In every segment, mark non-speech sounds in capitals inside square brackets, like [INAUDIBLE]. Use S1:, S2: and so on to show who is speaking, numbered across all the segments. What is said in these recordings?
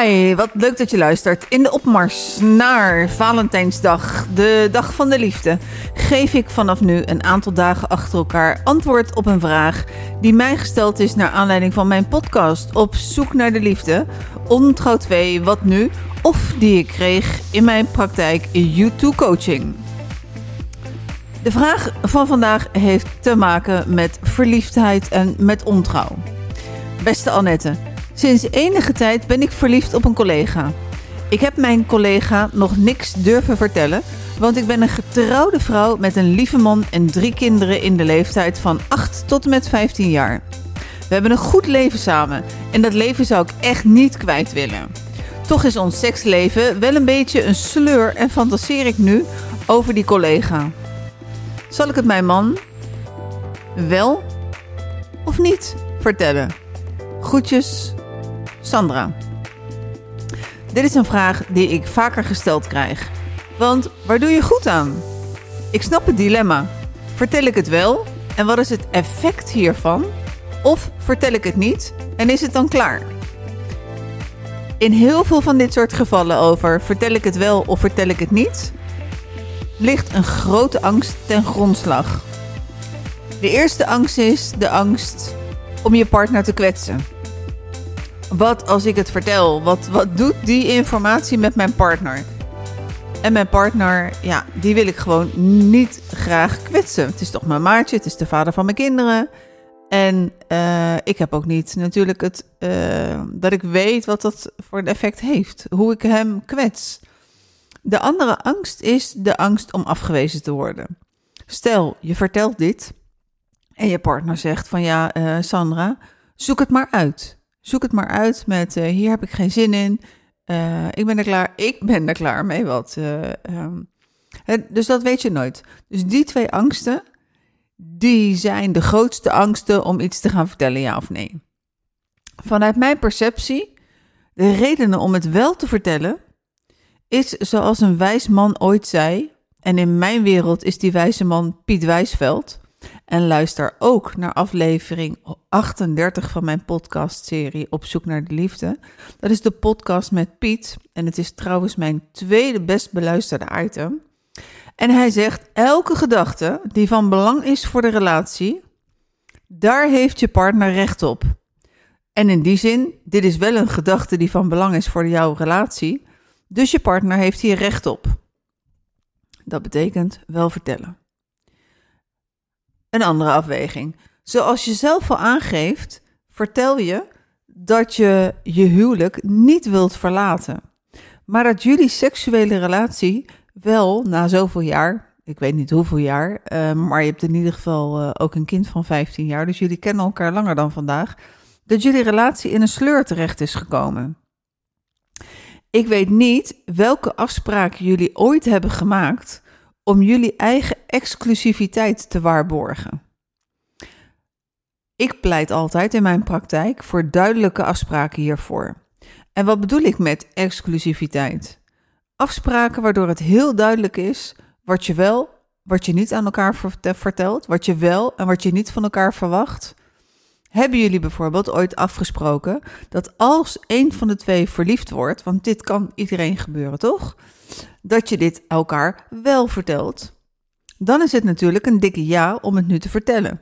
S1: Hi, wat leuk dat je luistert. In de opmars naar Valentijnsdag, de dag van de liefde, geef ik vanaf nu een aantal dagen achter elkaar antwoord op een vraag die mij gesteld is naar aanleiding van mijn podcast Op zoek naar de liefde, Ontrouw 2, wat nu? Of die ik kreeg in mijn praktijk YouTube coaching. De vraag van vandaag heeft te maken met verliefdheid en met ontrouw. Beste Annette, Sinds enige tijd ben ik verliefd op een collega. Ik heb mijn collega nog niks durven vertellen, want ik ben een getrouwde vrouw met een lieve man en drie kinderen in de leeftijd van 8 tot en met 15 jaar. We hebben een goed leven samen en dat leven zou ik echt niet kwijt willen. Toch is ons seksleven wel een beetje een sleur en fantaseer ik nu over die collega. Zal ik het mijn man wel of niet vertellen? Groetjes, Sandra. Dit is een vraag die ik vaker gesteld krijg. Want waar doe je goed aan? Ik snap het dilemma. Vertel ik het wel en wat is het effect hiervan? Of vertel ik het niet en is het dan klaar? In heel veel van dit soort gevallen over vertel ik het wel of vertel ik het niet, ligt een grote angst ten grondslag. De eerste angst is de angst om je partner te kwetsen. Wat als ik het vertel? Wat, wat doet die informatie met mijn partner? En mijn partner, ja, die wil ik gewoon niet graag kwetsen. Het is toch mijn maatje, het is de vader van mijn kinderen. En uh, ik heb ook niet natuurlijk het, uh, dat ik weet wat dat voor een effect heeft. Hoe ik hem kwets. De andere angst is de angst om afgewezen te worden. Stel, je vertelt dit en je partner zegt van ja, uh, Sandra, zoek het maar uit. Zoek het maar uit met uh, hier heb ik geen zin in. Uh, ik ben er klaar. Ik ben er klaar mee. Wat. Uh, um, dus dat weet je nooit. Dus die twee angsten, die zijn de grootste angsten om iets te gaan vertellen, ja of nee. Vanuit mijn perceptie, de redenen om het wel te vertellen, is zoals een wijs man ooit zei. En in mijn wereld is die wijze man Piet Wijsveld. En luister ook naar aflevering 38 van mijn podcastserie Op zoek naar de liefde. Dat is de podcast met Piet. En het is trouwens mijn tweede best beluisterde item. En hij zegt: elke gedachte die van belang is voor de relatie, daar heeft je partner recht op. En in die zin, dit is wel een gedachte die van belang is voor jouw relatie. Dus je partner heeft hier recht op. Dat betekent wel vertellen. Een andere afweging. Zoals je zelf al aangeeft, vertel je dat je je huwelijk niet wilt verlaten. Maar dat jullie seksuele relatie wel na zoveel jaar, ik weet niet hoeveel jaar, uh, maar je hebt in ieder geval uh, ook een kind van 15 jaar, dus jullie kennen elkaar langer dan vandaag, dat jullie relatie in een sleur terecht is gekomen. Ik weet niet welke afspraken jullie ooit hebben gemaakt om jullie eigen exclusiviteit te waarborgen. Ik pleit altijd in mijn praktijk voor duidelijke afspraken hiervoor. En wat bedoel ik met exclusiviteit? Afspraken waardoor het heel duidelijk is wat je wel, wat je niet aan elkaar vertelt, wat je wel en wat je niet van elkaar verwacht. Hebben jullie bijvoorbeeld ooit afgesproken dat als een van de twee verliefd wordt, want dit kan iedereen gebeuren, toch? Dat je dit elkaar wel vertelt. Dan is het natuurlijk een dikke ja om het nu te vertellen.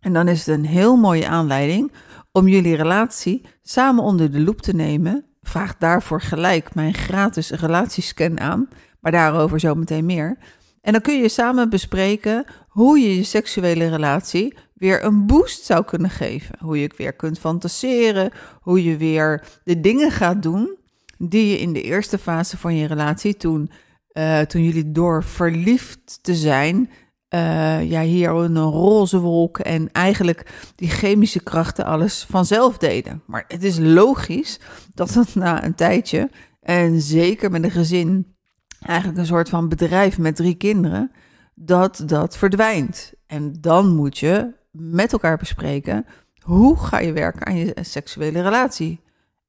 S1: En dan is het een heel mooie aanleiding om jullie relatie samen onder de loep te nemen. Vraag daarvoor gelijk mijn gratis relatiescan aan, maar daarover zo meteen meer. En dan kun je samen bespreken hoe je je seksuele relatie weer een boost zou kunnen geven. Hoe je weer kunt fantaseren, hoe je weer de dingen gaat doen die je in de eerste fase van je relatie, toen, uh, toen jullie door verliefd te zijn, uh, ja, hier een roze wolk en eigenlijk die chemische krachten alles vanzelf deden. Maar het is logisch dat dat na een tijdje, en zeker met een gezin, eigenlijk een soort van bedrijf met drie kinderen, dat dat verdwijnt. En dan moet je met elkaar bespreken hoe ga je werken aan je seksuele relatie.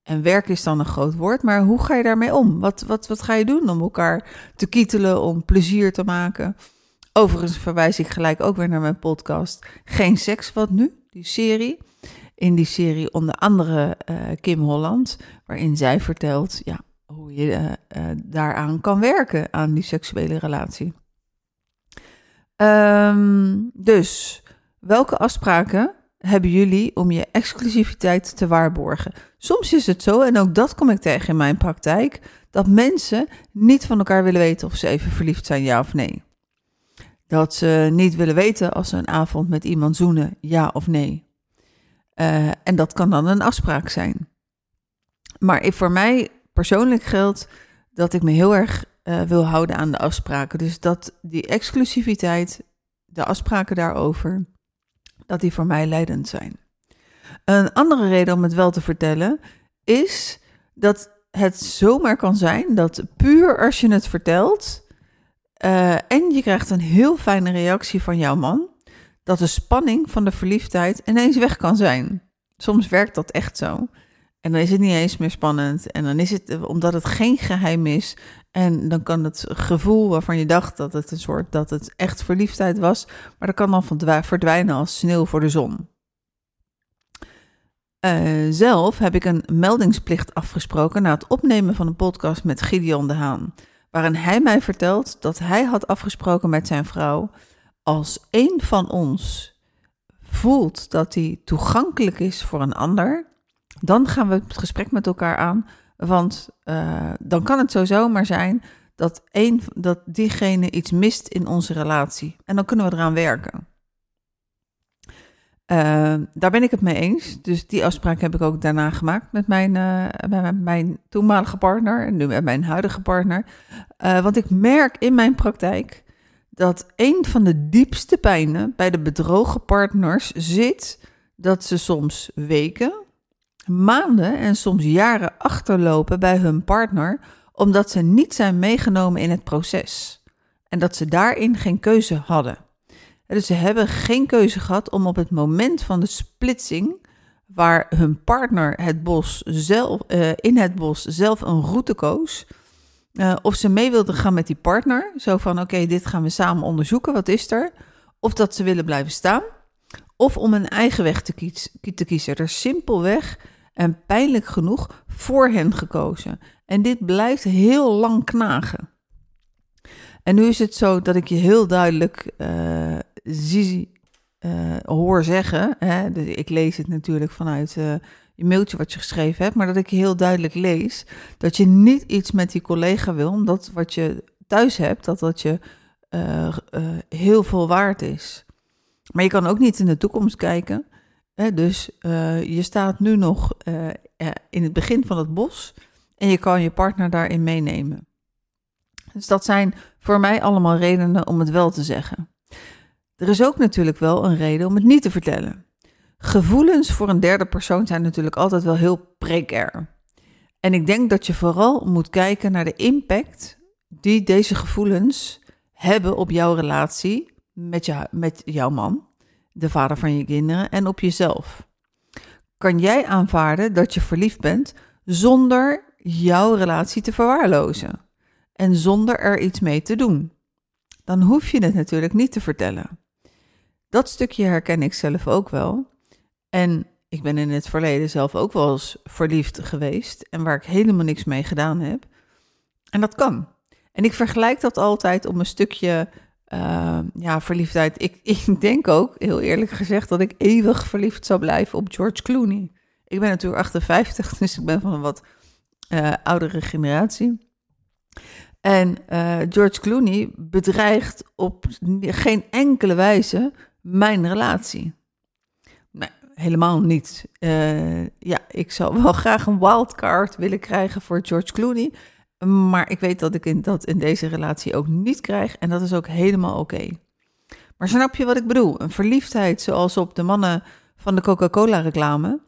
S1: En werk is dan een groot woord, maar hoe ga je daarmee om? Wat, wat, wat ga je doen om elkaar te kietelen, om plezier te maken? Overigens verwijs ik gelijk ook weer naar mijn podcast Geen Seks, wat nu? Die serie. in die serie onder andere uh, Kim Holland, waarin zij vertelt ja, hoe je uh, uh, daaraan kan werken, aan die seksuele relatie. Um, dus, welke afspraken hebben jullie om je exclusiviteit te waarborgen? Soms is het zo, en ook dat kom ik tegen in mijn praktijk, dat mensen niet van elkaar willen weten of ze even verliefd zijn, ja of nee. Dat ze niet willen weten als ze een avond met iemand zoenen, ja of nee. Uh, en dat kan dan een afspraak zijn. Maar voor mij persoonlijk geldt dat ik me heel erg uh, wil houden aan de afspraken. Dus dat die exclusiviteit, de afspraken daarover, dat die voor mij leidend zijn. Een andere reden om het wel te vertellen is dat het zomaar kan zijn dat puur als je het vertelt uh, en je krijgt een heel fijne reactie van jouw man, dat de spanning van de verliefdheid ineens weg kan zijn. Soms werkt dat echt zo. En dan is het niet eens meer spannend. En dan is het omdat het geen geheim is. En dan kan het gevoel waarvan je dacht dat het een soort dat het echt verliefdheid was, maar dat kan dan verdwijnen als sneeuw voor de zon. Uh, zelf heb ik een meldingsplicht afgesproken na het opnemen van een podcast met Gideon de Haan, waarin hij mij vertelt dat hij had afgesproken met zijn vrouw als een van ons voelt dat hij toegankelijk is voor een ander, dan gaan we het gesprek met elkaar aan. Want uh, dan kan het zo maar zijn dat, een, dat diegene iets mist in onze relatie. En dan kunnen we eraan werken. Uh, daar ben ik het mee eens. Dus die afspraak heb ik ook daarna gemaakt met mijn, uh, met mijn toenmalige partner en nu met mijn huidige partner. Want ik merk in mijn praktijk dat een van de diepste pijnen bij de bedrogen partners zit dat ze soms weken, maanden en soms jaren achterlopen bij hun partner omdat ze niet zijn meegenomen in het proces en dat ze daarin geen keuze hadden. Dus ze hebben geen keuze gehad om op het moment van de splitsing, waar hun partner het bos zelf, uh, in het bos zelf een route koos, uh, of ze mee wilden gaan met die partner. Zo van: oké, dit gaan we samen onderzoeken, wat is er? Of dat ze willen blijven staan. Of om een eigen weg te, kiezen. Er simpelweg en pijnlijk genoeg voor hen gekozen. En dit blijft heel lang knagen. En nu is het zo dat ik je heel duidelijk uh, zie, uh, hoor zeggen. Hè, ik lees het natuurlijk vanuit uh, je mailtje wat je geschreven hebt, maar dat ik heel duidelijk lees dat je niet iets met die collega wil, omdat wat je thuis hebt, dat dat je heel veel waard is. Maar je kan ook niet in de toekomst kijken. Dus je staat nu nog in het begin van het bos en je kan je partner daarin meenemen. Dus dat zijn voor mij allemaal redenen om het wel te zeggen. Er is ook natuurlijk wel een reden om het niet te vertellen. Gevoelens voor een derde persoon zijn natuurlijk altijd wel heel precair. En ik denk dat je vooral moet kijken naar de impact die deze gevoelens hebben op jouw relatie met, met jouw man, de vader van je kinderen en op jezelf. Kan jij aanvaarden dat je verliefd bent zonder jouw relatie te verwaarlozen en zonder er iets mee te doen? Dan hoef je het natuurlijk niet te vertellen. Dat stukje herken ik zelf ook wel. En ik ben in het verleden zelf ook wel eens verliefd geweest en waar ik helemaal niks mee gedaan heb. En dat kan. En ik vergelijk dat altijd om een stukje uh, ja, verliefdheid. Ik, [LAUGHS] ik denk ook, heel eerlijk gezegd, dat ik eeuwig verliefd zou blijven op George Clooney. Ik ben natuurlijk 58, [LAUGHS] dus ik ben van een wat uh, oudere generatie. En uh, George Clooney bedreigt op geen enkele wijze mijn relatie. Nee, helemaal niet. Uh, ja, ik zou wel [LAUGHS] graag een wildcard willen krijgen voor George Clooney. Maar ik weet dat ik in, dat in deze relatie ook niet krijg. En dat is ook helemaal oké. Maar snap je wat ik bedoel? Een verliefdheid zoals op de mannen van de Coca-Cola reclame.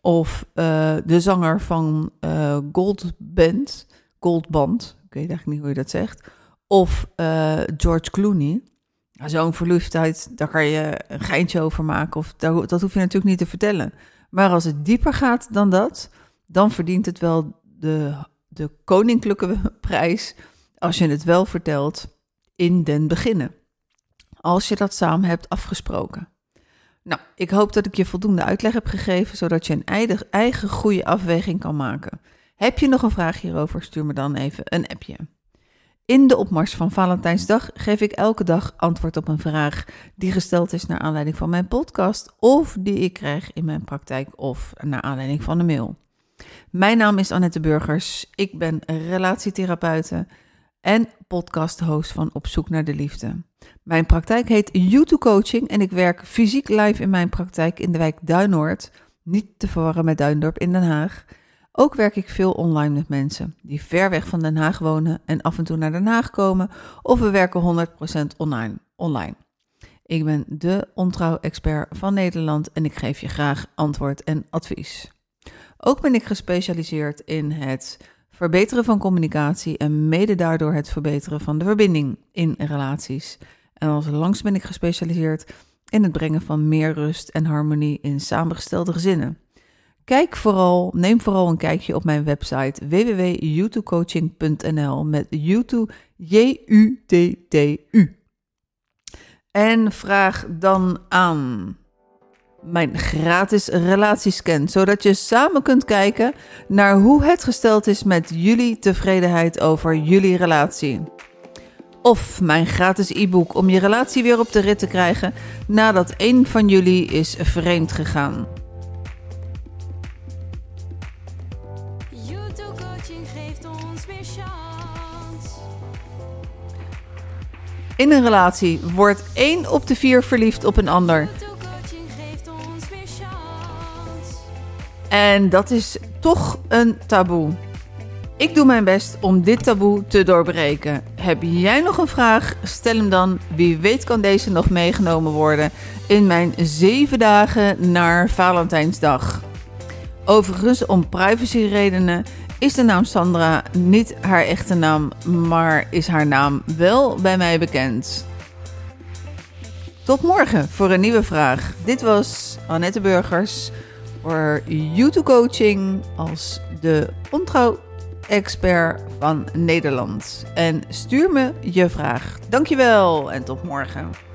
S1: Of uh, de zanger van uh, Gold Band, Goldband. Ik weet eigenlijk niet hoe je dat zegt. Of uh, George Clooney. Zo'n verliefdheid, daar kan je een geintje over maken. Of dat hoef je natuurlijk niet te vertellen. Maar als het dieper gaat dan dat, dan verdient het wel de, de koninklijke prijs. Als je het wel vertelt in den beginnen. Als je dat samen hebt afgesproken. Nou, ik hoop dat ik je voldoende uitleg heb gegeven, zodat je een eigen, eigen goede afweging kan maken. Heb je nog een vraag hierover, stuur me dan even een appje. In de opmars van Valentijnsdag geef ik elke dag antwoord op een vraag die gesteld is naar aanleiding van mijn podcast of die ik krijg in mijn praktijk of naar aanleiding van een mail. Mijn naam is Annette Burgers. Ik ben relatietherapeute en podcast-host van Op zoek naar de liefde. Mijn praktijk heet YouTube Coaching en ik werk fysiek live in mijn praktijk in de wijk Duinoord, niet te verwarren met Duindorp in Den Haag. Ook werk ik veel online met mensen die ver weg van Den Haag wonen en af en toe naar Den Haag komen, of we werken 100% online. online. Ik ben de ontrouw-expert van Nederland en ik geef je graag antwoord en advies. Ook ben ik gespecialiseerd in het verbeteren van communicatie en mede daardoor het verbeteren van de verbinding in relaties. En als langs ben ik gespecialiseerd in het brengen van meer rust en harmonie in samengestelde gezinnen. Kijk vooral, neem vooral een kijkje op mijn website www.youtubecoaching.nl met YouTube J-U-T-T-U. En vraag dan aan mijn gratis relatiescan, zodat je samen kunt kijken naar hoe het gesteld is met jullie tevredenheid over jullie relatie. Of mijn gratis e-book om je relatie weer op de rit te krijgen nadat een van jullie is vreemd gegaan. In een relatie wordt één op de vier verliefd op een ander. En dat is toch een taboe. Ik doe mijn best om dit taboe te doorbreken. Heb jij nog een vraag? Stel hem dan. Wie weet kan deze nog meegenomen worden in mijn zeven dagen naar Valentijnsdag. Overigens, om privacyredenen is de naam Sandra niet haar echte naam, maar is haar naam wel bij mij bekend. Tot morgen voor een nieuwe vraag. Dit was Annette Burgers voor YouTube Coaching als de ontrouw-expert van Nederland. En stuur me je vraag. Dankjewel en tot morgen.